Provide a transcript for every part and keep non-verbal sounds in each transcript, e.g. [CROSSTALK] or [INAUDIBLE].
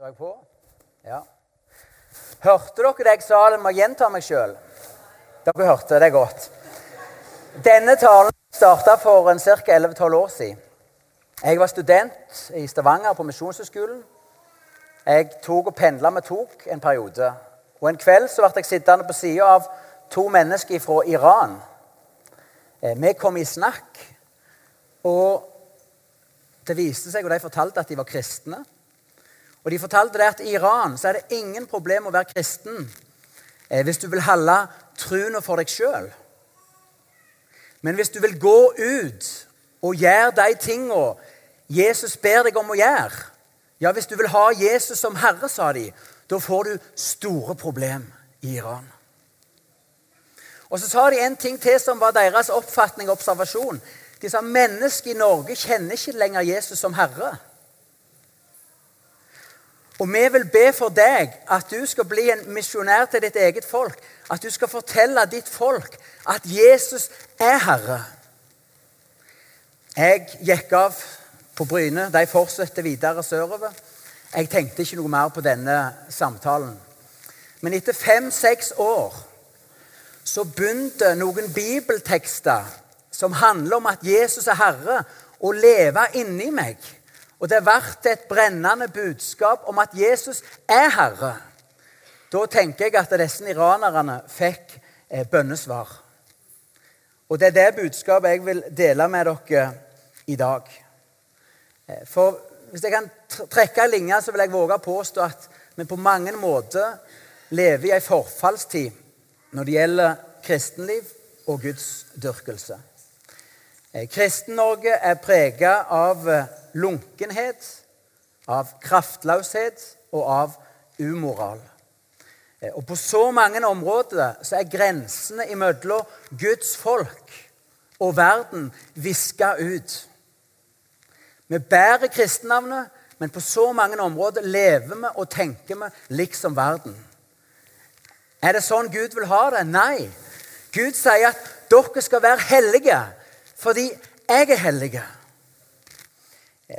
Er jeg på? Ja. Hørte dere det jeg sa? Jeg må gjenta meg sjøl. Dere hørte det godt. Denne talen starta for ca. 11-12 år siden. Jeg var student i Stavanger på Misjonshøgskolen. Jeg tok og pendla med tog en periode. Og En kveld så ble jeg sittende på sida av to mennesker fra Iran. Eh, Vi kom i snakk, og det viste seg, og de fortalte at de var kristne. Og De fortalte det at i Iran så er det ingen problem å være kristen eh, hvis du vil holde troen for deg sjøl. Men hvis du vil gå ut og gjøre de tinga Jesus ber deg om å gjøre Ja, hvis du vil ha Jesus som herre, sa de, da får du store problem i Iran. Og Så sa de en ting til som var deres oppfatning og observasjon. De sa mennesker i Norge kjenner ikke lenger Jesus som herre. Og vi vil be for deg at du skal bli en misjonær til ditt eget folk. At du skal fortelle ditt folk at Jesus er herre. Jeg gikk av på Bryne. De fortsetter videre sørover. Jeg tenkte ikke noe mer på denne samtalen. Men etter fem-seks år så begynte noen bibeltekster som handler om at Jesus er herre, å leve inni meg. Og det ble et brennende budskap om at Jesus er herre. Da tenker jeg at disse iranerne fikk eh, bønnesvar. Og det er det budskapet jeg vil dele med dere i dag. Eh, For hvis jeg kan trekke en linje, så vil jeg våge å påstå at vi på mange måter lever i en forfallstid når det gjelder kristenliv og gudsdyrkelse. Eh, Kristen-Norge er preget av lunkenhet, av kraftløshet og av umoral. Eh, Og På så mange områder så er grensene imellom Guds folk og verden viska ut. Vi bærer kristennavnet, men på så mange områder lever vi og tenker vi liksom verden. Er det sånn Gud vil ha det? Nei. Gud sier at dere skal være hellige fordi jeg er hellige.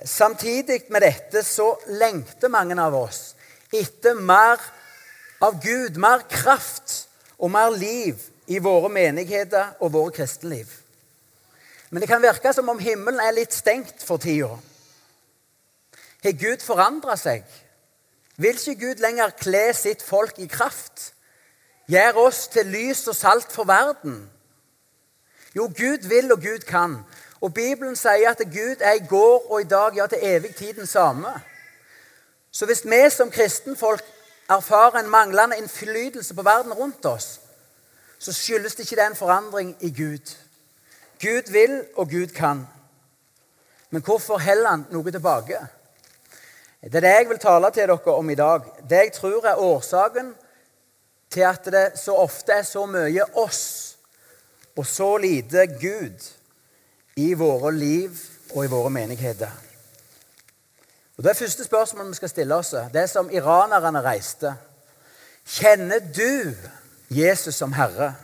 Samtidig med dette så lengter mange av oss etter mer av Gud, mer kraft og mer liv i våre menigheter og våre kristenliv. Men det kan virke som om himmelen er litt stengt for tida. Har Gud forandra seg? Vil ikke Gud lenger kle sitt folk i kraft? Gjøre oss til lys og salt for verden? Jo, Gud vil, og Gud kan. Og Bibelen sier at Gud er i går og i dag, ja, til evig tid den samme. Så hvis vi som kristenfolk erfarer en manglende innflytelse på verden rundt oss, så skyldes det ikke det en forandring i Gud. Gud vil, og Gud kan. Men hvorfor heller han noe tilbake? Det er det jeg vil tale til dere om i dag. Det jeg tror er årsaken til at det så ofte er så mye oss og så lite Gud i våre liv og i våre menigheter. Og Det første spørsmålet vi skal stille oss, det er som iranerne reiste. Kjenner du Jesus som Herre?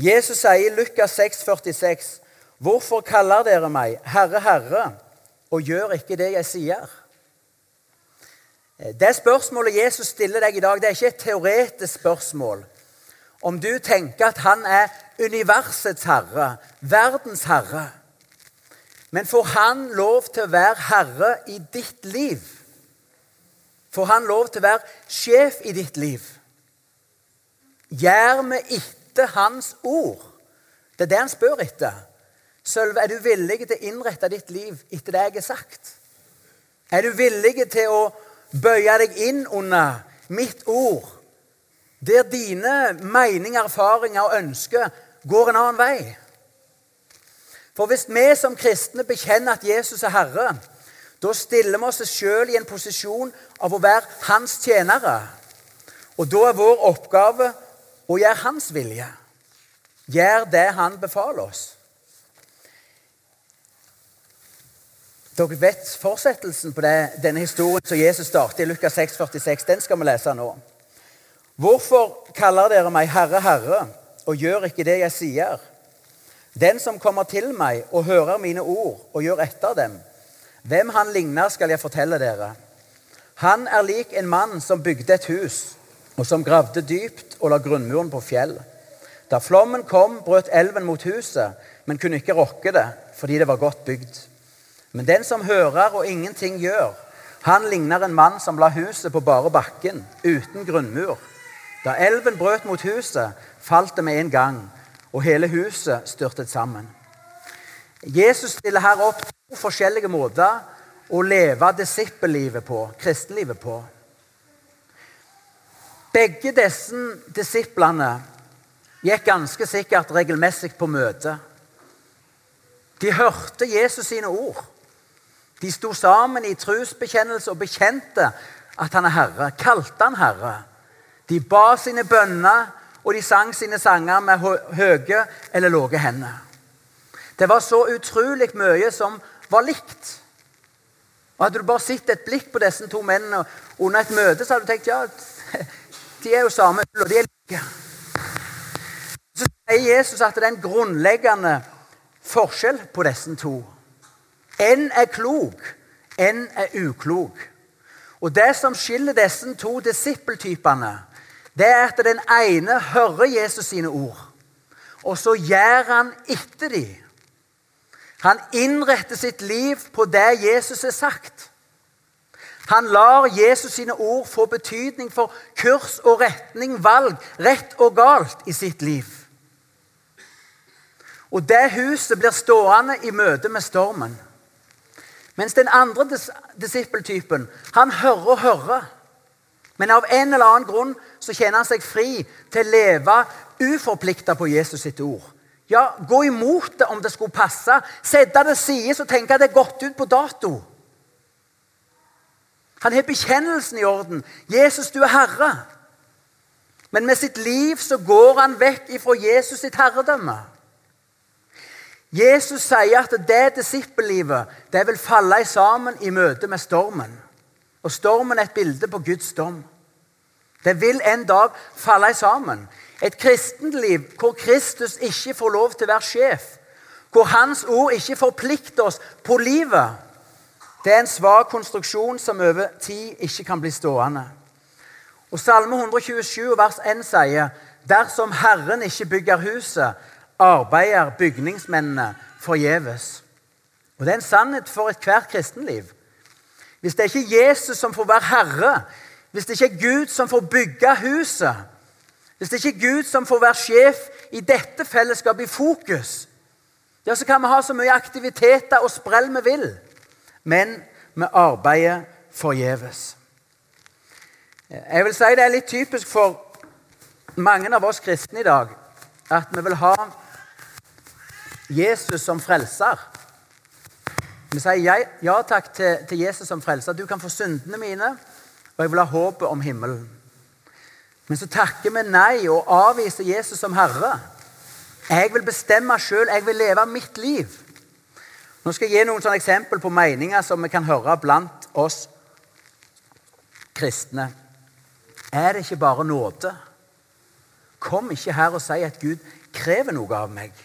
Jesus sier i Lukas 6, 46, 'Hvorfor kaller dere meg Herre, Herre, og gjør ikke det jeg sier?' Det spørsmålet Jesus stiller deg i dag, det er ikke et teoretisk spørsmål. Om du tenker at han er universets herre, verdens herre. Men får han lov til å være herre i ditt liv? Får han lov til å være sjef i ditt liv? Gjør vi etter hans ord? Det er det han spør etter. Sølve, er du villig til å innrette ditt liv etter det jeg har sagt? Er du villig til å bøye deg inn under mitt ord, der dine meninger, erfaringer og ønsker går en annen vei? For hvis vi som kristne bekjenner at Jesus er Herre, da stiller vi oss sjøl i en posisjon av å være Hans tjenere. Og da er vår oppgave å gjøre Hans vilje. Gjør det Han befaler oss. Dere vet fortsettelsen på det, denne historien som Jesus startet i Lukas 6, 46. Den skal vi lese nå. Hvorfor kaller dere meg Herre, Herre, og gjør ikke det jeg sier? Den som kommer til meg og hører mine ord og gjør etter dem, hvem han ligner, skal jeg fortelle dere. Han er lik en mann som bygde et hus, og som gravde dypt og la grunnmuren på fjell. Da flommen kom, brøt elven mot huset, men kunne ikke rokke det, fordi det var godt bygd. Men den som hører og ingenting gjør, han ligner en mann som la huset på bare bakken, uten grunnmur. Da elven brøt mot huset, falt det med en gang, og hele huset styrtet sammen. Jesus stiller her opp to forskjellige måter å leve disippellivet på, kristenlivet på. Begge disse disiplene gikk ganske sikkert regelmessig på møte. De hørte Jesus sine ord. De sto sammen i trosbekjennelse og bekjente at han er Herre, kalte han Herre. De ba sine bønner, og de sang sine sanger med høye eller lave hender. Det var så utrolig mye som var likt. Og Hadde du bare sett et blikk på disse to mennene under et møte, så hadde du tenkt ja, de er jo samme ull, og de er like. Så sier Jesus at det er en grunnleggende forskjell på disse to. En er klok, en er uklok. Og Det som skiller disse to disippeltypene, det er at den ene hører Jesus sine ord, og så gjør han etter dem. Han innretter sitt liv på det Jesus har sagt. Han lar Jesus sine ord få betydning for kurs og retning, valg, rett og galt i sitt liv. Og det huset blir stående i møte med stormen. Mens den andre dis disippeltypen, han hører og hører. Men av en eller annen grunn så kjenner han seg fri til å leve uforplikta på Jesus sitt ord. Ja, gå imot det om det skulle passe. Sette det side og tenke at det er gått ut på dato. Han har bekjennelsen i orden. 'Jesus, du er Herre.' Men med sitt liv så går han vekk ifra Jesus sitt herredømme. Jesus sier at det disippellivet det vil falle sammen i møte med stormen. Og stormen er et bilde på Guds dom. Det vil en dag falle sammen. Et kristenliv hvor Kristus ikke får lov til å være sjef, hvor Hans ord ikke forplikter oss på livet, det er en svak konstruksjon som over tid ikke kan bli stående. Og Salme 127 vers 1 sier dersom Herren ikke bygger huset, arbeider bygningsmennene forgjeves. Og Det er en sannhet for ethvert kristenliv. Hvis det er ikke Jesus som får være herre, hvis det ikke er Gud som får bygge huset, hvis det ikke er Gud som får være sjef i dette fellesskapet i fokus, ja, så kan vi ha så mye aktiviteter og sprell vi vil, men vi arbeider forgjeves. Jeg vil si det er litt typisk for mange av oss kristne i dag at vi vil ha Jesus som frelser. Vi sier ja, takk til Jesus som frelser. Du kan få syndene mine, og jeg vil ha håpet om himmelen. Men så takker vi nei og avviser Jesus som herre. Jeg vil bestemme sjøl. Jeg vil leve mitt liv. Nå skal jeg gi noen sånne eksempel på meninger som vi kan høre blant oss kristne. Er det ikke bare nåde? Kom ikke her og si at Gud krever noe av meg.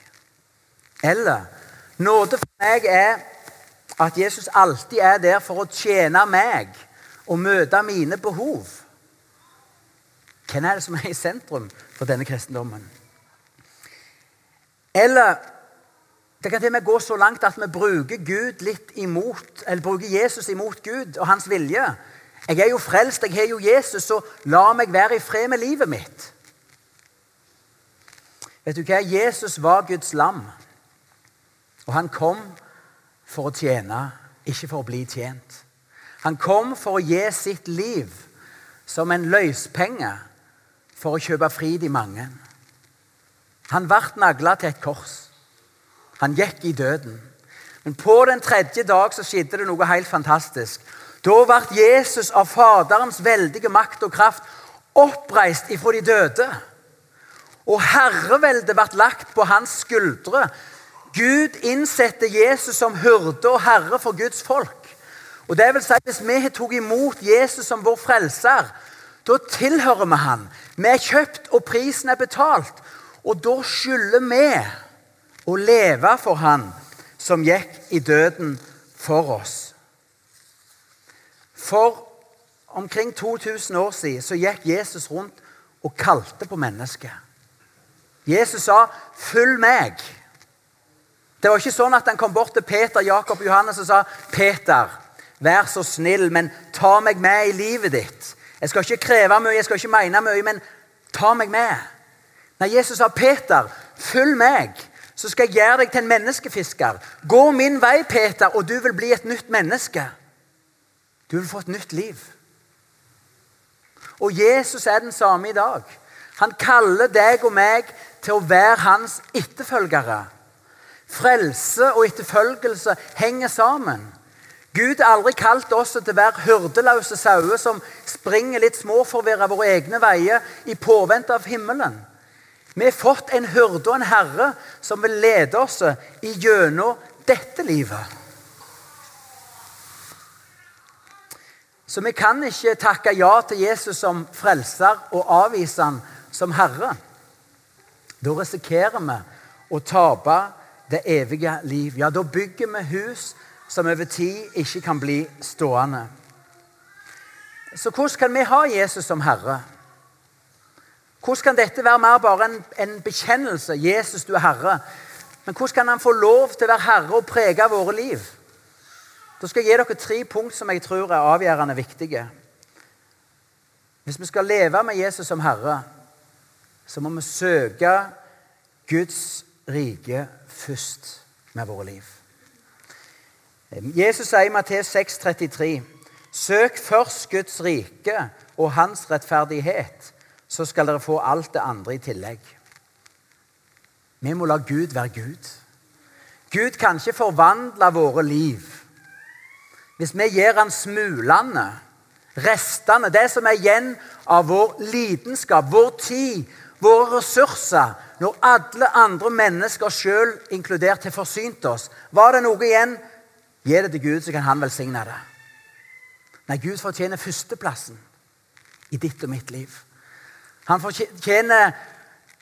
Eller nåde for meg er at Jesus alltid er der for å tjene meg og møte mine behov. Hvem er det som er i sentrum for denne kristendommen? Eller det kan til og med gå så langt at vi bruker Gud litt imot, eller bruker Jesus imot Gud og hans vilje. Jeg er jo frelst, jeg har jo Jesus, så la meg være i fred med livet mitt. Vet du hva? Jesus var Guds lam. Og han kom for å tjene, ikke for å bli tjent. Han kom for å gi sitt liv som en løspenge for å kjøpe fri de mange. Han ble nagla til et kors. Han gikk i døden. Men på den tredje dag så skjedde det noe helt fantastisk. Da ble Jesus av Faderens veldige makt og kraft oppreist ifra de døde. Og herreveldet ble lagt på hans skuldre. Gud innsatte Jesus som hyrde og herre for Guds folk. Og det vil si, Hvis vi har tatt imot Jesus som vår frelser, da tilhører vi han. Vi er kjøpt, og prisen er betalt. Og da skylder vi å leve for han som gikk i døden for oss. For omkring 2000 år siden så gikk Jesus rundt og kalte på mennesket. Jesus sa 'følg meg'. Det var ikke sånn at han kom bort til Peter, Jakob og Johannes og sa 'Peter, vær så snill, men ta meg med i livet ditt.' 'Jeg skal ikke kreve mye, jeg skal ikke mene mye, men ta meg med.' Nei, Jesus sa, 'Peter, følg meg.' så skal jeg gjøre deg til en menneskefisker. Gå min vei, Peter, og du vil bli et nytt menneske. Du vil få et nytt liv. Og Jesus er den samme i dag. Han kaller deg og meg til å være hans etterfølgere. Frelse og etterfølgelse henger sammen. Gud har aldri kalt oss til å være hyrdeløse sauer som springer litt småforvirra våre egne veier i påvente av himmelen. Vi har fått en hyrde og en herre som vil lede oss gjennom dette livet. Så vi kan ikke takke ja til Jesus som frelser og avvise han som herre. Da risikerer vi å tape det evige liv. Ja, da bygger vi hus som over tid ikke kan bli stående. Så hvordan kan vi ha Jesus som herre? Hvordan kan dette være mer bare en, en bekjennelse? Jesus, du er herre. Men hvordan kan han få lov til å være herre og prege våre liv? Da skal jeg gi dere tre punkt som jeg tror er avgjørende viktige. Hvis vi skal leve med Jesus som Herre, så må vi søke Guds rike først med våre liv. Jesus sier i Matteus 6,33.: Søk først Guds rike og hans rettferdighet, så skal dere få alt det andre i tillegg. Vi må la Gud være Gud. Gud kan ikke forvandle våre liv. Hvis vi gir han smulene, restene, det som er igjen av vår lidenskap, vår tid, våre ressurser Når alle andre mennesker sjøl inkludert har forsynt oss, var det noe igjen? Gi det til Gud, så kan han velsigne det. Nei, Gud fortjener førsteplassen i ditt og mitt liv. Han fortjener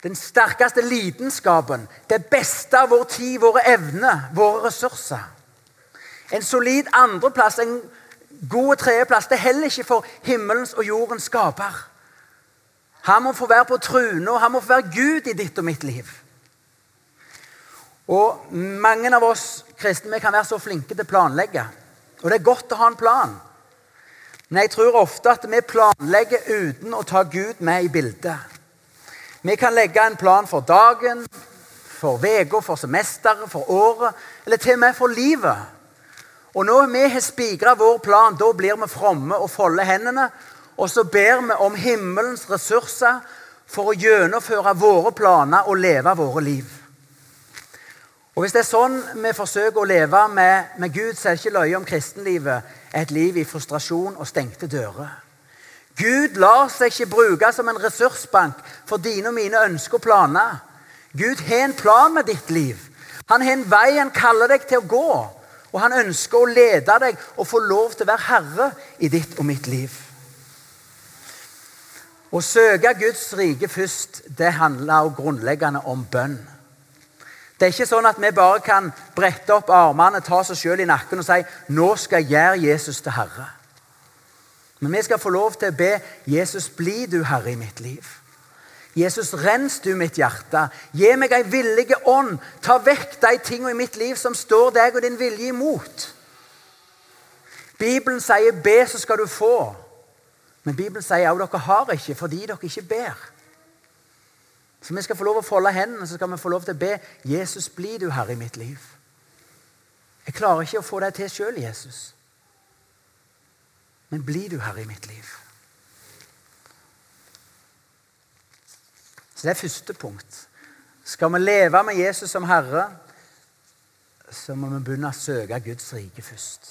den sterkeste lidenskapen, det beste av vår tid, våre evner, våre ressurser. En solid andreplass, en god tredjeplass, det er heller ikke for himmelens og jordens skaper. Han må få være på og han må få være Gud i ditt og mitt liv. Og Mange av oss kristne vi kan være så flinke til å planlegge. Og det er godt å ha en plan. Men jeg tror ofte at vi planlegger uten å ta Gud med i bildet. Vi kan legge en plan for dagen, for uka, for semesteret, for året, eller til og med for livet. Og når vi har spigra vår plan, da blir vi fromme og folder hendene. Og så ber vi om himmelens ressurser for å gjennomføre våre planer og leve våre liv. Og Hvis det er sånn vi forsøker å leve med, med Gud, så er det ikke løye om kristenlivet er et liv i frustrasjon og stengte dører. Gud lar seg ikke bruke som en ressursbank for dine og mine ønsker og planer. Gud har en plan med ditt liv. Han har en vei han kaller deg til å gå. Og han ønsker å lede deg og få lov til å være herre i ditt og mitt liv. Å søke Guds rike først, det handler grunnleggende om bønn. Det er ikke sånn at vi bare kan brette opp armene, ta oss sjøl i nakken og si nå skal jeg gjøre Jesus til herre. Men vi skal få lov til å be Jesus bli du herre i mitt liv. Jesus, rens du mitt hjerte. Gi meg ei villige ånd. Ta vekk de tingene i mitt liv som står deg og din vilje imot. Bibelen sier 'be, så skal du få'. Men Bibelen sier òg 'dere har ikke fordi dere ikke ber'. Så vi skal få lov å folde hendene så skal vi få lov til å be Jesus, bli du herre i mitt liv. Jeg klarer ikke å få deg til sjøl, Jesus. Men bli du herre i mitt liv. Så Det er første punkt. Skal vi leve med Jesus som herre, så må vi begynne å søke Guds rike først.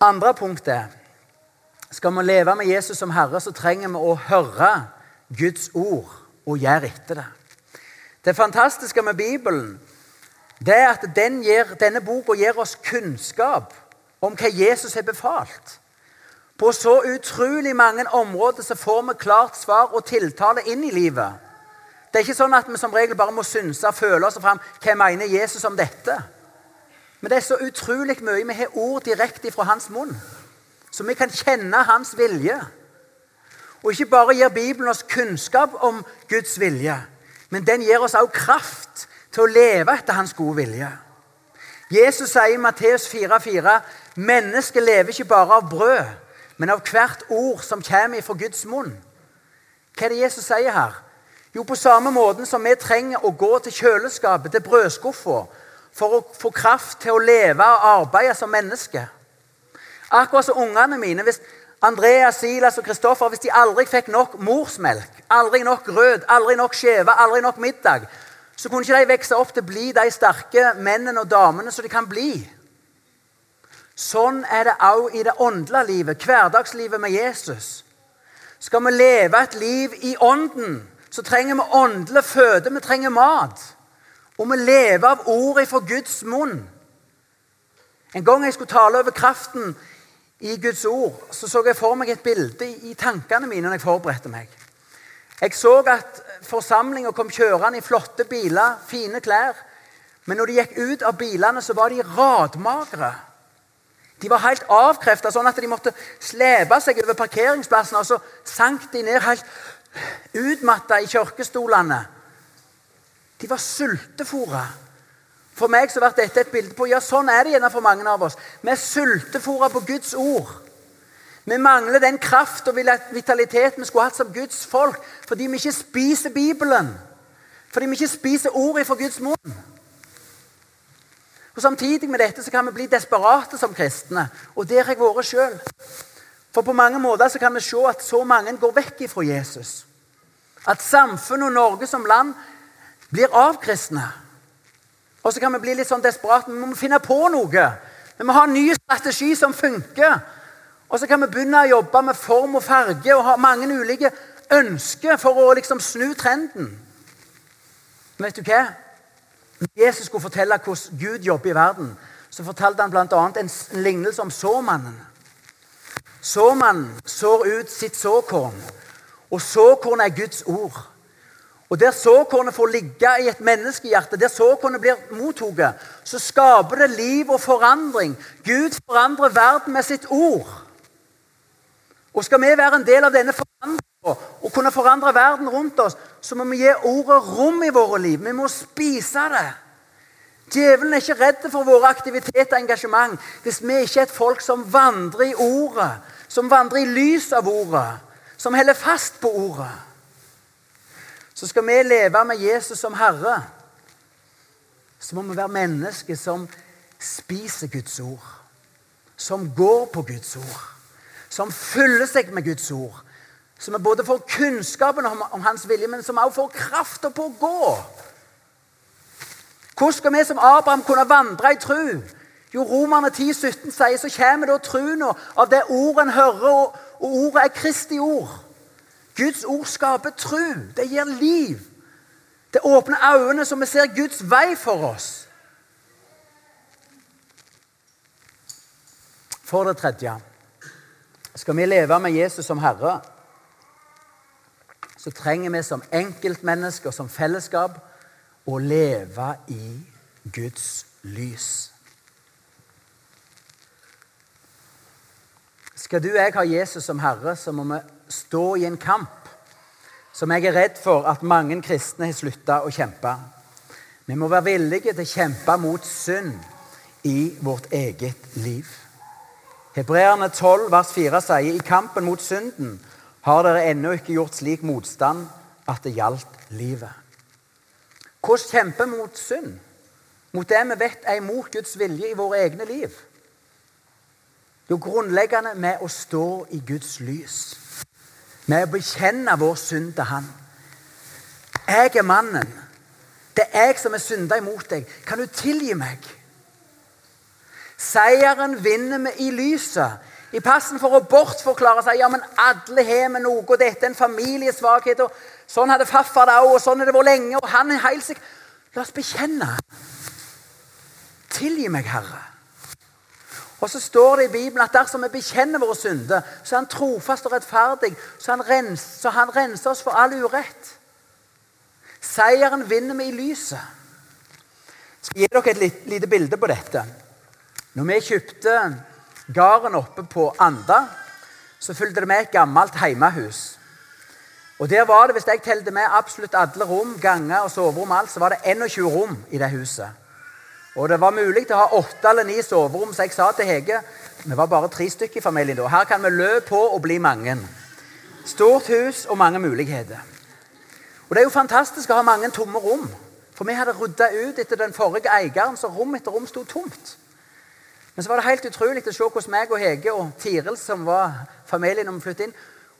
Andre punkt er skal vi leve med Jesus som herre, så trenger vi å høre Guds ord og gjøre etter det. Det fantastiske med Bibelen det er at den gir, denne boka gir oss kunnskap om hva Jesus har befalt. På så utrolig mange områder så får vi klart svar og tiltale inn i livet. Det er ikke sånn at vi som regel bare må synse og føle oss fram hva mener Jesus om dette. Men det er så utrolig mye vi har ord direkte fra hans munn. Så vi kan kjenne hans vilje. Og ikke bare gir Bibelen oss kunnskap om Guds vilje, men den gir oss også kraft til å leve etter hans gode vilje. Jesus sier i Matteus 4,4.: Mennesket lever ikke bare av brød, men av hvert ord som kommer fra Guds munn. Hva er det Jesus sier her? Jo, på samme måte som vi trenger å gå til kjøleskapet, til brødskuffa, for å få kraft til å leve og arbeide som menneske. Akkurat som ungene mine. hvis Andreas, Silas og Kristoffer hvis de aldri fikk nok morsmelk, aldri nok grøt, aldri nok skjeve, aldri nok middag, så kunne ikke de vokse opp til å bli de sterke mennene og damene som de kan bli. Sånn er det òg i det åndelige livet, hverdagslivet med Jesus. Skal vi leve et liv i ånden, så trenger vi åndelig føde. Vi trenger mat. Og vi lever av ordet fra Guds munn. En gang jeg skulle tale over kraften i Guds ord, så så jeg for meg et bilde i tankene mine når jeg forberedte meg. Jeg så at forsamlinga kom kjørende i flotte biler, fine klær. Men når de gikk ut av bilene, så var de radmagre. De var helt avkrefta, sånn at de måtte slepe seg over parkeringsplassen. Og så sank de ned helt utmatta i kirkestolene. De var sultefòra. For meg så ble dette et bilde på ja, sånn er det gjerne for mange av oss. Vi er sultefòra på Guds ord. Vi mangler den kraft og vitalitet vi skulle hatt som Guds folk fordi vi ikke spiser Bibelen. Fordi vi ikke spiser ordet fra Guds munn. Og Samtidig med dette så kan vi bli desperate som kristne. Og der har jeg vært sjøl. For på mange måter så kan vi se at så mange går vekk ifra Jesus. At samfunnet og Norge som land blir avkristne. Og så kan vi bli litt sånn desperate. Vi må finne på noe. Vi må ha en ny strategi som funker. Og så kan vi begynne å jobbe med form og farge og ha mange ulike ønsker for å liksom snu trenden. Men vet du hva? Når Jesus skulle fortelle hvordan Gud jobber i verden, så fortalte han bl.a. en lignelse om såmannen. Såmannen sår ut sitt såkorn, og såkorn er Guds ord. Og Der såkornet får ligge i et menneskehjerte, der såkornet blir mottatt, så skaper det liv og forandring. Gud forandrer verden med sitt ord. Og Skal vi være en del av denne forandringen og kunne forandre verden rundt oss, så må vi gi ordet rom i våre liv. Vi må spise det. Djevelen er ikke redd for våre aktiviteter og engasjement hvis vi ikke er et folk som vandrer i ordet, som vandrer i lys av ordet, som holder fast på ordet så skal vi leve med Jesus som Herre, så må vi være mennesker som spiser Guds ord. Som går på Guds ord. Som fyller seg med Guds ord. Så vi både får kunnskapen om, om Hans vilje, men som også får krafta på å gå. Hvordan skal vi som Abraham kunne vandre i tru? Jo, Romerne 10, 17 sier så kommer da truen av det ordet en hører, og, og ordet er Kristi ord. Guds ord skaper tru. Det gir liv. Det åpner øynene så vi ser Guds vei for oss. For det tredje skal vi leve med Jesus som Herre, så trenger vi som enkeltmennesker, som fellesskap, å leve i Guds lys. Skal du og jeg ha Jesus som Herre, så må vi stå i en kamp som jeg er redd for at mange kristne har slutta å kjempe. Vi må være villige til å kjempe mot synd i vårt eget liv. Hebreerne 12, vers 4 sier i kampen mot synden har dere ennå ikke gjort slik motstand at det gjaldt livet. Hvordan kjempe mot synd? Mot det vi vet er imot Guds vilje i våre egne liv? Jo, grunnleggende med å stå i Guds lys med å bekjenne vår synd til Han. Jeg er mannen. Det er jeg som er synda imot deg. Kan du tilgi meg? Seieren vinner vi i lyset. I passen for å bortforklare seg ja, men alle har vi noe, og dette er en familiesvakhet. og Sånn hadde farfar det òg, og sånn har det vært lenge. og han er helt. La oss bekjenne. Tilgi meg, Herre. Og så står det i Bibelen at dersom vi bekjenner våre synder, så er han trofast og rettferdig, så han, rens, så han renser oss for all urett. Seieren vinner vi i lyset. Jeg skal gi dere et lite bilde på dette. Når vi kjøpte gården oppe på Anda, så fulgte det med et gammelt heimehus. Og der var det, Hvis jeg telte med absolutt alle rom, ganger og soverom, alt, så var det 21 rom i det huset. Og det var mulig å ha åtte eller ni soverom, så jeg sa til Hege Vi var bare tre stykker i familien da. Her kan vi lø på og bli mange. Stort hus og mange muligheter. Og Det er jo fantastisk å ha mange tomme rom. For vi hadde rydda ut etter den forrige eieren, så rom etter rom sto tomt. Men så var det helt utrolig å se hvordan meg og Hege og Tiril, som var familien når vi flyttet inn,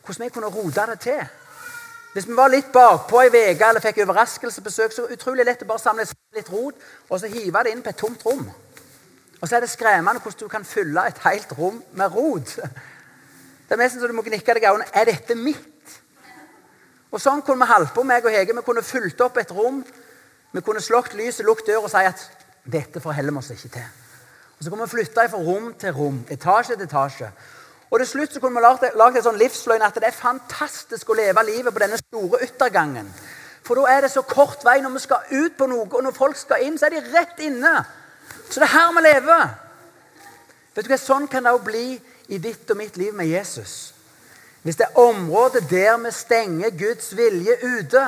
hvordan vi kunne rote det til. Hvis vi var litt bakpå ei uke eller fikk overraskelsesbesøk, så utrolig lett å bare samle litt rot og så hive det inn på et tomt rom. Og så er det skremmende hvordan du kan fylle et helt rom med rot. Det er mest så du må gnikke deg i øynene. Er dette mitt? Og Sånn kunne vi holdt på, meg og Hege. Vi kunne fulgt opp et rom. Vi kunne slått lyset, lukket døra og si at dette forholder vi oss ikke til. Og Så kunne vi flytte fra rom til rom, etasje til etasje. Og til slutt så kunne vi lagd en sånn livsløgn at det er fantastisk å leve livet på denne store yttergangen. For da er det så kort vei når vi skal ut på noe, og når folk skal inn, så er de rett inne. Så det er her vi lever. Vet du hva, Sånn kan det òg bli i ditt og mitt liv med Jesus. Hvis det er området der vi stenger Guds vilje ute,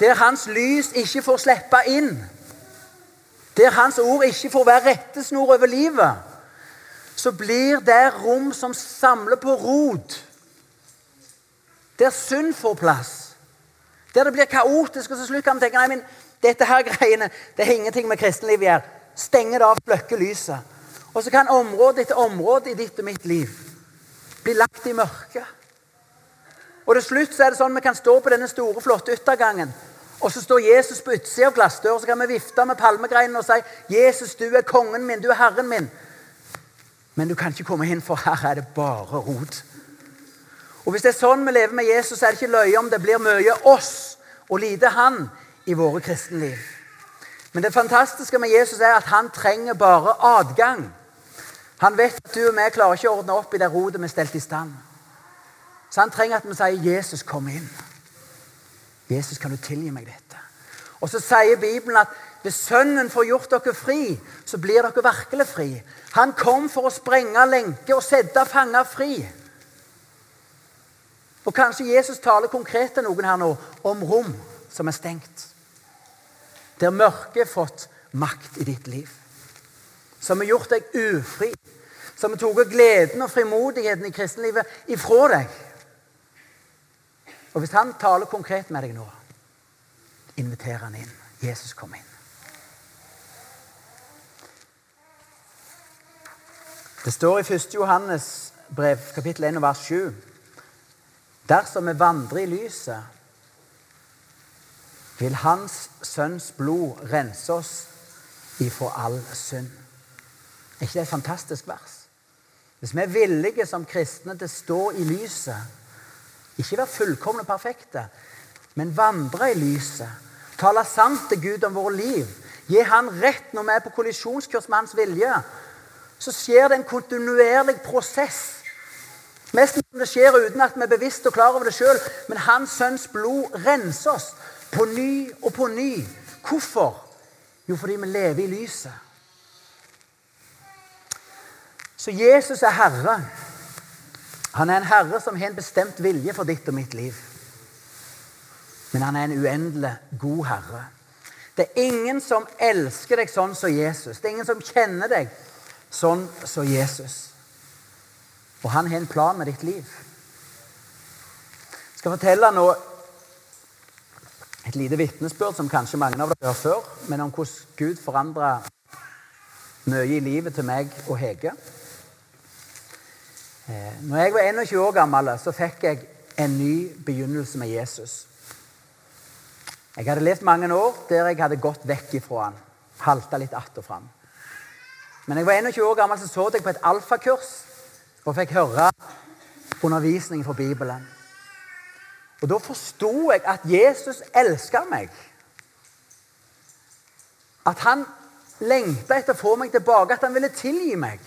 der Hans lys ikke får slippe inn, der Hans ord ikke får være rettesnor over livet, så blir det rom som samler på rot. Der synd får plass. Der det blir kaotisk. Og til slutt kan vi tenke nei, men dette her [LAUGHS] greiene, det har ingenting med kristenlivet å gjøre. Stenge det av, slukke lyset. Og så kan område etter område i ditt og mitt liv bli lagt i mørket. Og til slutt så er det sånn vi kan stå på denne store, flotte yttergangen. Og så står Jesus på utsida av glassdøra, så kan vi vifte med palmegreinene og si 'Jesus, du er kongen min, du er Herren min'. Men du kan ikke komme inn, for her er det bare rot. Og Hvis det er sånn vi lever med Jesus, er det ikke løye om det blir mye oss og lite han i våre kristenliv. Men det fantastiske med Jesus er at han trenger bare adgang. Han vet at du og vi klarer ikke å ordne opp i det rotet vi er stelt i stand. Så han trenger at vi sier, 'Jesus, kom inn'. 'Jesus, kan du tilgi meg dette?' Og så sier Bibelen at hvis Sønnen får gjort dere fri, så blir dere virkelig fri. Han kom for å sprenge lenker og sette fanger fri. Og Kanskje Jesus taler konkret til noen her nå om rom som er stengt. Der mørket har fått makt i ditt liv. Som har gjort deg ufri. Som har tatt gleden og frimodigheten i kristenlivet ifra deg. Og Hvis han taler konkret med deg nå, inviterer han inn. Jesus, kom inn. Det står i 1. Johannes brev, kapittel 1, vers 7. Dersom vi vandrer i lyset, vil Hans Sønns blod rense oss ifra all synd. Er ikke det et fantastisk vers? Hvis vi er villige som kristne til å stå i lyset, ikke være fullkomne og perfekte, men vandre i lyset, tale sant til Gud om våre liv, gi Han rett når vi er på kollisjonskurs med Hans vilje, så skjer det en kontinuerlig prosess. Mest som det skjer uten at vi er bevisst og klar over det sjøl. Men Hans Sønns blod renser oss på ny og på ny. Hvorfor? Jo, fordi vi lever i lyset. Så Jesus er Herre. Han er en herre som har en bestemt vilje for ditt og mitt liv. Men han er en uendelig god herre. Det er ingen som elsker deg sånn som Jesus. Det er ingen som kjenner deg sånn som Jesus. Og han har en plan med ditt liv. Jeg skal fortelle nå et lite vitnesbyrd som kanskje mange av dere har før, men om hvordan Gud forandra mye i livet til meg og Hege. Eh, når jeg var 21 år gammel, så fikk jeg en ny begynnelse med Jesus. Jeg hadde levd mange år der jeg hadde gått vekk ifra han, halta litt att og fram. Men jeg var 21 år gammel, så så jeg på et alfakurs og fikk høre undervisning fra Bibelen. Og Da forsto jeg at Jesus elska meg. At han lengta etter å få meg tilbake, at han ville tilgi meg.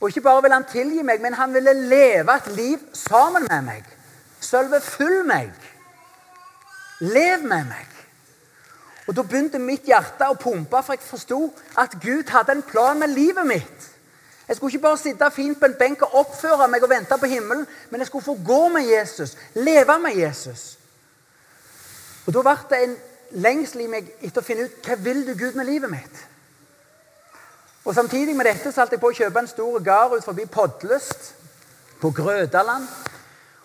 Og ikke bare ville han tilgi meg, men han ville leve et liv sammen med meg. Sølve følg meg. Lev med meg. Og Da begynte mitt hjerte å pumpe, for jeg forsto at Gud hadde en plan med livet mitt. Jeg skulle ikke bare sitte fint på en benk og oppføre meg og vente på himmelen, men jeg skulle få gå med Jesus, leve med Jesus. Og Da ble det en lengsel i meg etter å finne ut hva vil du Gud med livet mitt. Og Samtidig med dette så holdt jeg på å kjøpe en stor gard ut forbi Podlyst, på Grødaland.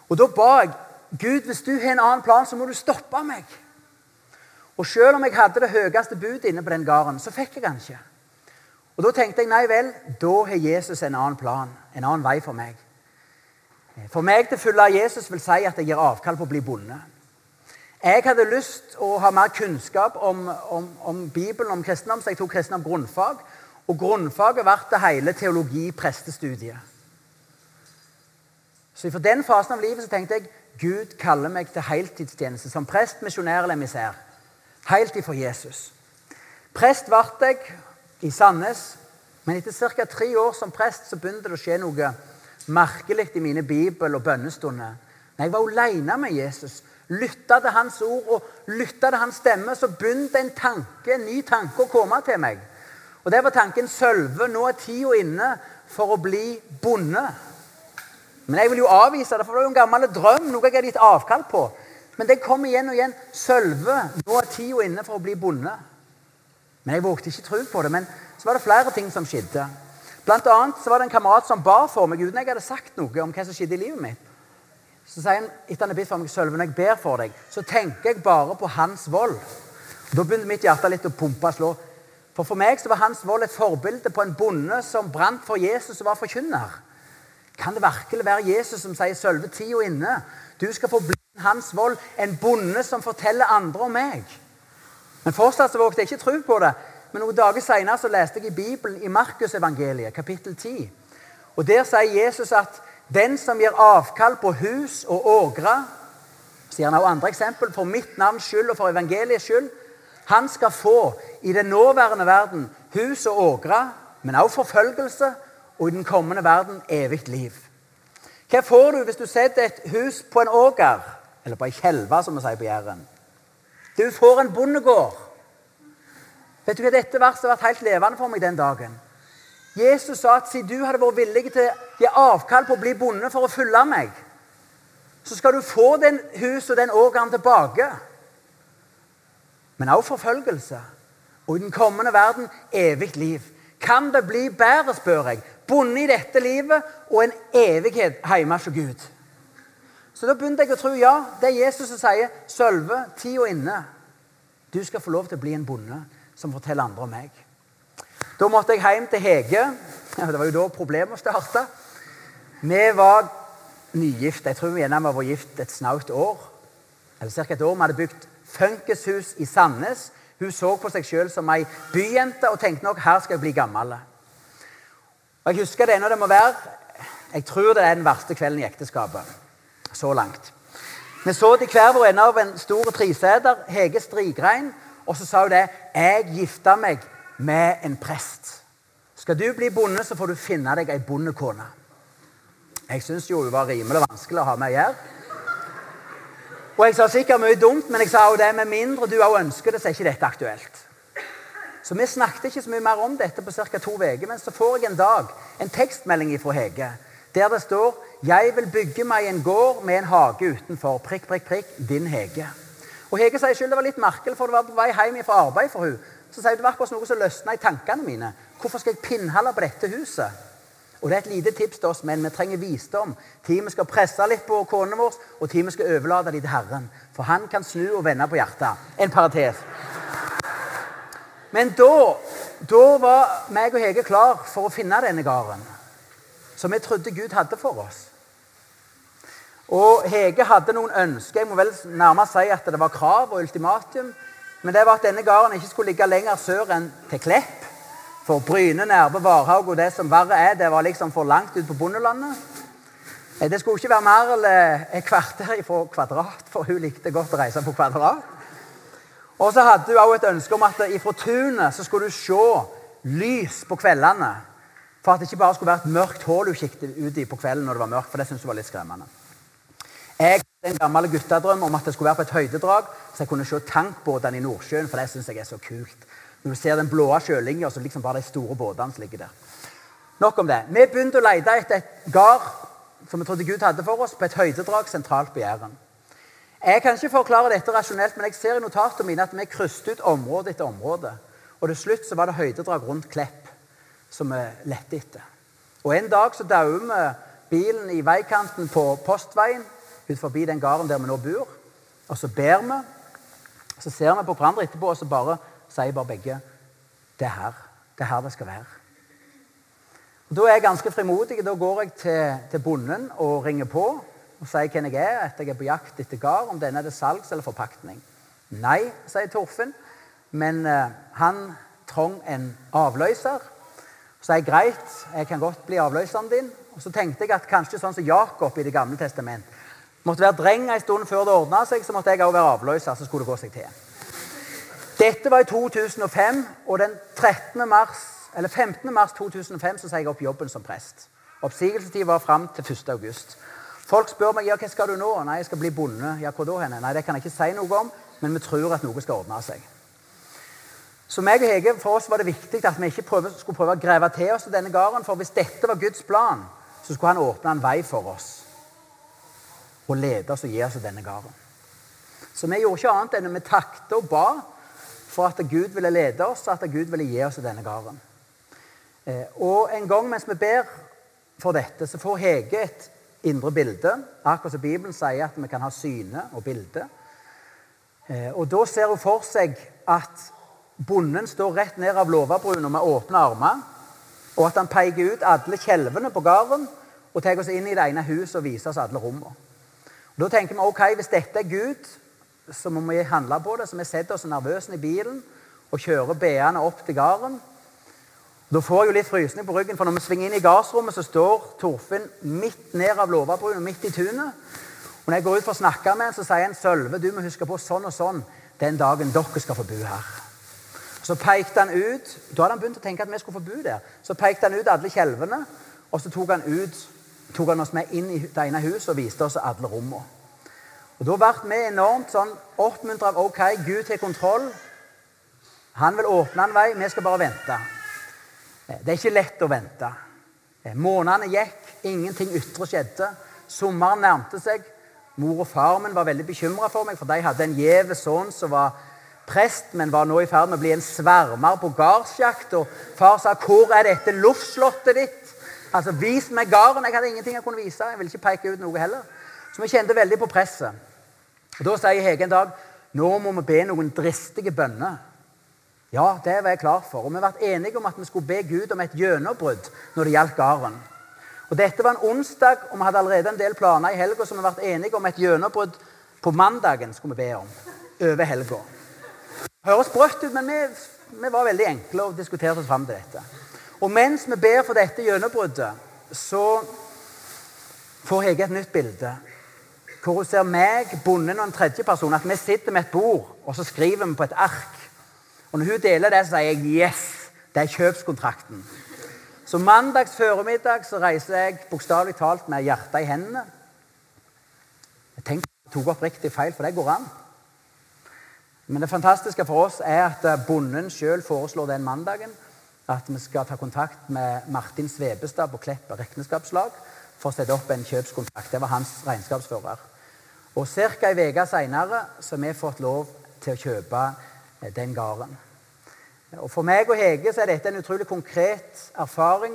Og Da ba jeg Gud, hvis du har en annen plan, så må du stoppe meg. Og Selv om jeg hadde det høyeste budet inne på den gården, så fikk jeg den ikke. Og Da tenkte jeg nei vel, da har Jesus en annen plan, en annen vei for meg. For meg til å av Jesus vil si at jeg gir avkall på å bli bonde. Jeg hadde lyst å ha mer kunnskap om, om, om Bibelen, om kristendom, så jeg tok kristendom grunnfag. Og grunnfaget ble det hele teologi-prestestudiet. Så For den fasen av livet så tenkte jeg Gud kaller meg til heltidstjeneste som prest, misjonær eller emissær. Helt ifra Jesus. Prest ble jeg i Sandnes, men etter ca. tre år som prest så begynte det å skje noe merkelig i mine bibel- og bønnestunder. Når jeg var alene med Jesus, lytta til hans ord og lytta til hans stemme, så begynte en tanke, en ny tanke å komme til meg. Og Det var tanken Sølve, nå er tida inne for å bli bonde. Men jeg vil jo avvise det, for det er jo en gammel drøm, noe jeg har gitt avkall på. Men det kom igjen og igjen. Sølve, nå er tida inne for å bli bonde. Men jeg vågte ikke tro på det. Men så var det flere ting som skjedde. Blant annet så var det en kamerat som bar for meg uten jeg hadde sagt noe om hva som skjedde i livet mitt. Så sier han etter han har bedt for meg, Sølve, når jeg ber for deg, så tenker jeg bare på hans vold. Da begynte mitt hjerte litt å pumpe og slå. For for meg så var Hans Vold et forbilde på en bonde som brant for Jesus og var forkynner. Kan det virkelig være Jesus som sier 'Sølve tida inne'? Du skal få bli Hans Vold, en bonde som forteller andre om meg. Men fortsatt så vågte jeg ikke tro på det. Men noen dager senere leste jeg i Bibelen i Markusevangeliet, kapittel 10. Og Der sier Jesus at den som gir avkall på hus og ågre sier han også andre eksempel, For mitt navns skyld og for evangeliets skyld han skal få i den nåværende verden hus og ågre, men også forfølgelse, og i den kommende verden evig liv. Hva får du hvis du setter et hus på en åger, eller på ei kjelve, som vi sier på Jæren? Du får en bondegård. Vet du hva Dette verset har vært helt levende for meg den dagen. Jesus sa at siden du hadde vært villig til å gi avkall på å bli bonde for å følge meg, så skal du få den huset og den ågeren tilbake men også forfølgelse. Og i den kommende verden evig liv. Kan det bli bedre, spør jeg, bonde i dette livet og en evighet hjemme hos Gud? Så da begynte jeg å tro ja, det er Jesus som sier 'Sølve, tida inne'. Du skal få lov til å bli en bonde som forteller andre om meg. Da måtte jeg hjem til Hege. [LAUGHS] Det var jo da problemet starta. Vi var nygift. Jeg tror vi gjerne var gift et snaut år. Eller ca. et år. Vi hadde bygd funkishus i Sandnes. Hun så på seg sjøl som ei byjente og tenkte nok her skal jeg bli gammel. Og Jeg husker det ennå det må være. Jeg tror det er den verste kvelden i ekteskapet. Så langt. Vi så til hver vår ende av en stor treseter, Hege Strigrein, og så sa hun det. Jeg gifta meg med en prest. Skal du bli bonde, så får du finne deg ei bondekone. Jeg syns jo hun var rimelig vanskelig å ha med å gjøre. Og jeg sa sikkert mye dumt, men jeg sa jo det med mindre du òg ønsker det, så er ikke dette aktuelt. Så vi snakket ikke så mye mer om dette på ca. to uker. Men så får jeg en dag en tekstmelding fra Hege der det står 'Jeg vil bygge meg en gård med en hage utenfor. Prikk, prikk, prikk. Din Hege'. Og Hege sier selv det var litt merkelig, for det var på vei hjem fra arbeid for hun. Så sier hun det var akkurat noe som løsna i tankene mine. Hvorfor skal jeg pinnhalle på dette huset? Og det er et lite tips til oss menn. Vi trenger visdom. Teamet skal presse litt på konene våre, og teamet skal overlate dem til Herren. For han kan snu og vende på hjertet. En parentes. Men da, da var meg og Hege klar for å finne denne gården som vi trodde Gud hadde for oss. Og Hege hadde noen ønsker. Jeg må vel nærmest si at det var krav og ultimatum. Men det var at denne gården ikke skulle ligge lenger sør enn til Klepp. For Bryne, Nærbø, Varhaug og det som verre er, det var liksom for langt ut på bondelandet. Eh, det skulle ikke være mer enn et kvarter fra Kvadrat, for hun likte godt å reise på Kvadrat. Og så hadde hun også et ønske om at ifra tunet så skulle du se lys på kveldene. For at det ikke bare skulle være et mørkt hull hun kikket ut i på kvelden når det var mørkt. For det syntes hun var litt skremmende. Jeg hadde en gammel guttedrøm om at det skulle være på et høydedrag, så jeg kunne se tankbåtene i Nordsjøen, for det syns jeg er så kult. Når du ser den blå sjølinja, så liksom bare de store båtene som ligger der. Nok om det. Vi begynte å lete etter et gard som vi trodde Gud hadde for oss, på et høydedrag sentralt på Jæren. Jeg kan ikke forklare dette rasjonelt, men jeg ser i notatene mine at vi krysset ut område etter område. Og til slutt så var det høydedrag rundt Klepp som vi lette etter. Og En dag så dauer vi bilen i veikanten på Postveien ut forbi den gården der vi nå bor. Og så ber vi. Så ser vi på hverandre etterpå og så bare sier bare begge det er her. Det er her det skal være. Og Da er jeg ganske frimodig. Da går jeg til, til bonden og ringer på og sier hvem jeg er, at jeg er på jakt etter gard, om denne er det salgs eller forpaktning. Nei, sier Torfinn, men uh, han trong en avløser. Er jeg greit, jeg kan godt bli avløseren din. Og så tenkte jeg at kanskje sånn som Jakob i Det gamle testament måtte være dreng en stund før det ordna seg, så måtte jeg òg være avløser. så skulle det gå seg til. Dette var i 2005, og den 13. mars, eller 15. mars 2005 så sa jeg opp jobben som prest. Oppsigelsestid var fram til 1. august. Folk spør meg ja, hva skal du nå. Nei, jeg skal bli bonde. Ja, hvor da henne? Nei, det kan jeg ikke si noe om, men vi tror at noe skal ordne seg. Så meg og Hege, For oss var det viktig at vi ikke prøve, skulle prøve å grave til oss denne gården. For hvis dette var Guds plan, så skulle han åpne en vei for oss. Og lede oss og gi oss denne gården. Så vi gjorde ikke annet enn vi takte og ba for at Gud ville lede oss, og at Gud ville gi oss denne gården. Eh, og en gang mens vi ber for dette, så får Hege et indre bilde. Akkurat som Bibelen sier at vi kan ha syne og bilde. Eh, og da ser hun for seg at bonden står rett ned av låvebrua med åpne armer, og at han peker ut alle kjelvene på gården og tar oss inn i det ene huset og viser oss alle rommene. Da tenker vi ok, hvis dette er Gud, så må vi handle på det. Så vi setter oss nervøse i bilen og kjører beende opp til gården. Da får jeg jo litt frysning på ryggen, for når vi svinger inn i gardsrommet, så står Torfinn midt ned av låvebrua, midt i tunet. Og når jeg går ut for å snakke med ham, så sier han Sølve, du må huske på sånn og sånn den dagen dere skal få bo her. Så pekte han ut Da hadde han begynt å tenke at vi skulle få bo der. Så pekte han ut alle kjelvene, og så tok han, ut, tok han oss med inn i det ene huset og viste oss alle rommene. Og Da ble vi enormt sånn oppmuntra av OK, Gud har kontroll. Han vil åpne en vei, vi skal bare vente. Eh, det er ikke lett å vente. Eh, månedene gikk, ingenting ytre skjedde. Sommeren nærmte seg. Mor og far min var veldig bekymra for meg, for de hadde en gjev sønn som var prest, men var nå i ferd med å bli en svermer på gardsjakt. Og far sa 'Hvor er dette luftslottet ditt?' Altså, Vis meg garden.' Jeg hadde ingenting jeg kunne vise. Jeg ville ikke peke ut noe heller. Så vi kjente veldig på presset. Og Da sier Hege en dag nå må vi be noen dristige bønner. Ja, det var jeg klar for. Og vi ble enige om at vi skulle be Gud om et gjennombrudd når det gjaldt garden. Og Dette var en onsdag, og vi hadde allerede en del planer i helga, så vi ble enige om et gjennombrudd på mandagen. skulle vi be om, over helga. Høres sprøtt ut, men vi, vi, var veldig enkle og diskuterte oss fram til dette. Og mens vi ber for dette gjennombruddet, så får Hege et nytt bilde. Hvor hun ser meg, bonden og en tredjeperson, at vi sitter med et bord og så skriver vi på et ark. Og Når hun deler det, så sier jeg 'yes'. Det er kjøpskontrakten. Så mandags formiddag så reiser jeg bokstavelig talt med hjertet i hendene. Jeg tenkte jeg tok oppriktig feil, for det går an. Men det fantastiske for oss er at eh, bonden sjøl foreslår den mandagen at vi skal ta kontakt med Martin Svebestad på Klepp regnskapslag for å sette opp en kjøpskontrakt. Det var hans regnskapsfører. Og Ca. ei uke seinere har vi fått lov til å kjøpe eh, den gården. Og For meg og Hege så er dette en utrolig konkret erfaring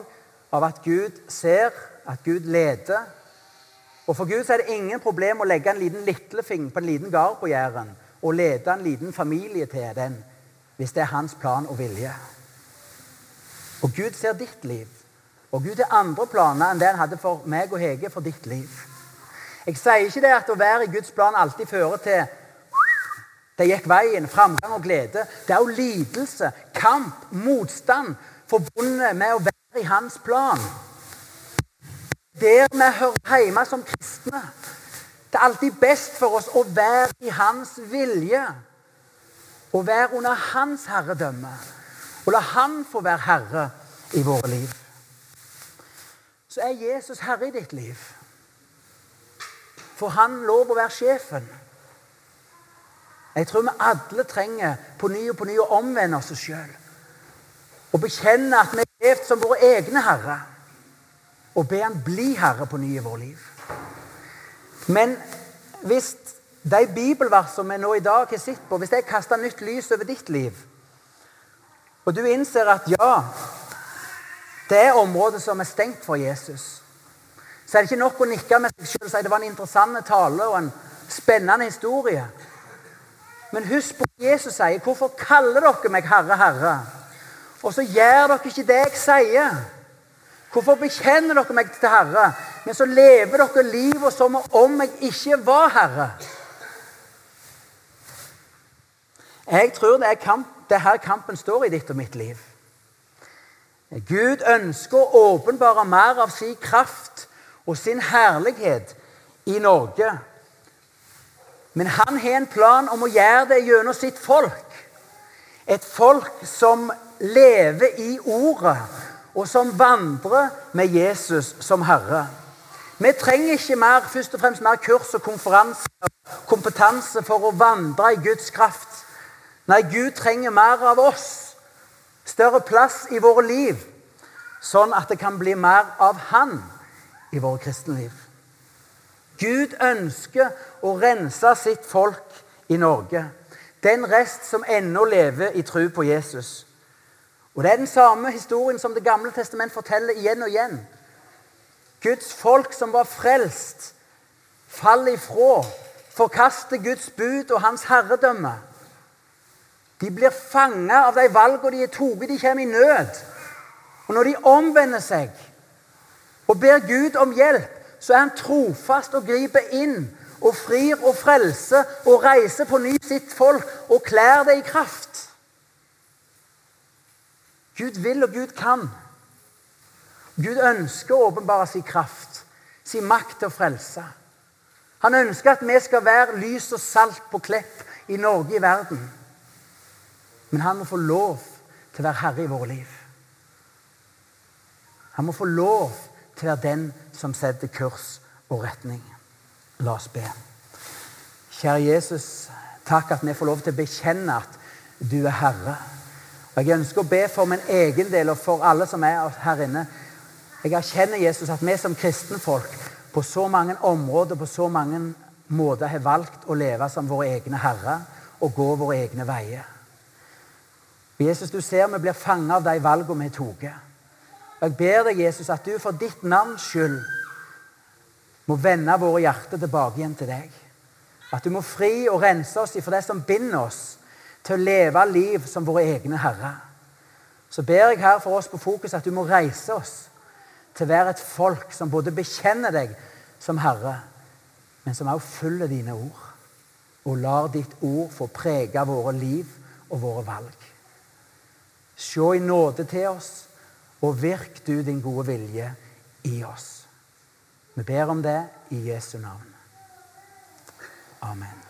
av at Gud ser, at Gud leder. Og For Gud så er det ingen problem å legge en liten lillefing på en liten gard på Jæren og lede en liten familie til den hvis det er hans plan og vilje. Og Gud ser ditt liv. Og Gud har andre planer enn det han hadde for meg og Hege for ditt liv. Jeg sier ikke det at å være i Guds plan alltid fører til det gikk veien, framgang og glede. Det er jo lidelse, kamp, motstand forbundet med å være i hans plan. Der vi hører hjemme som kristne. Det er alltid best for oss å være i hans vilje. Å være under hans herredømme. Og la han få være herre i våre liv. Så er Jesus herre i ditt liv. Får han lov å være sjefen? Jeg tror vi alle trenger på ny og på ny å omvende oss sjøl. og bekjenne at vi er levd som våre egne herrer. Og be Han bli herre på ny i vårt liv. Men hvis de bibelversene vi nå i dag har sett på, hvis jeg kaster nytt lys over ditt liv, og du innser at ja, det er området som er stengt for Jesus, så er det ikke nok å nikke med seg selv og si det var en interessant tale og en spennende historie. Men husk på Jesus sier. Hvorfor kaller dere meg Herre, Herre? Og så gjør dere ikke det jeg sier. Hvorfor bekjenner dere meg til Herre, men så lever dere livet som om jeg ikke var Herre? Jeg tror det er, kamp, det er her kampen står i ditt og mitt liv. Gud ønsker å åpenbare mer av sin kraft og sin herlighet i Norge. Men han har en plan om å gjøre det gjennom sitt folk. Et folk som lever i Ordet, og som vandrer med Jesus som Herre. Vi trenger ikke mer, først og fremst mer kurs og konferanse kompetanse for å vandre i Guds kraft. Nei, Gud trenger mer av oss. Større plass i våre liv. Sånn at det kan bli mer av Han i våre kristenliv. Gud ønsker å rense sitt folk i Norge. Den rest som ennå lever i tro på Jesus. Og Det er den samme historien som Det gamle testament forteller igjen og igjen. Guds folk som var frelst, faller ifra, forkaster Guds bud og hans herredømme. De blir fanga av de valgene de har tatt. De kommer i nød. Og når de omvender seg og ber Gud om hjelp, så er han trofast og griper inn og frir og frelser og reiser på ny sitt folk og klær det i kraft. Gud vil, og Gud kan. Gud ønsker å åpenbare sin kraft, sin makt til å frelse. Han ønsker at vi skal være lys og salt på Klepp i Norge, i verden. Men han må få lov til å være herre i våre liv. Han må få lov til å være den som setter kurs og retning. La oss be. Kjære Jesus, takk at vi får lov til å bekjenne at du er Herre. Og Jeg ønsker å be for min egen del og for alle som er her inne. Jeg erkjenner Jesus at vi som kristenfolk på så mange områder på så mange måter har valgt å leve som våre egne herrer og gå våre egne veier. Jesus, du ser vi blir fanget av de valgene vi tok. Jeg ber deg, Jesus, at du for ditt navns skyld må vende våre hjerter tilbake igjen til deg. At du må fri og rense oss for det som binder oss til å leve liv som våre egne herrer. Så ber jeg her for oss på Fokus at du må reise oss til å være et folk som både bekjenner deg som Herre, men som også følger dine ord. Og lar ditt ord få prege våre liv og våre valg. Se i nåde til oss, og virk du din gode vilje i oss. Vi ber om det i Jesu navn. Amen.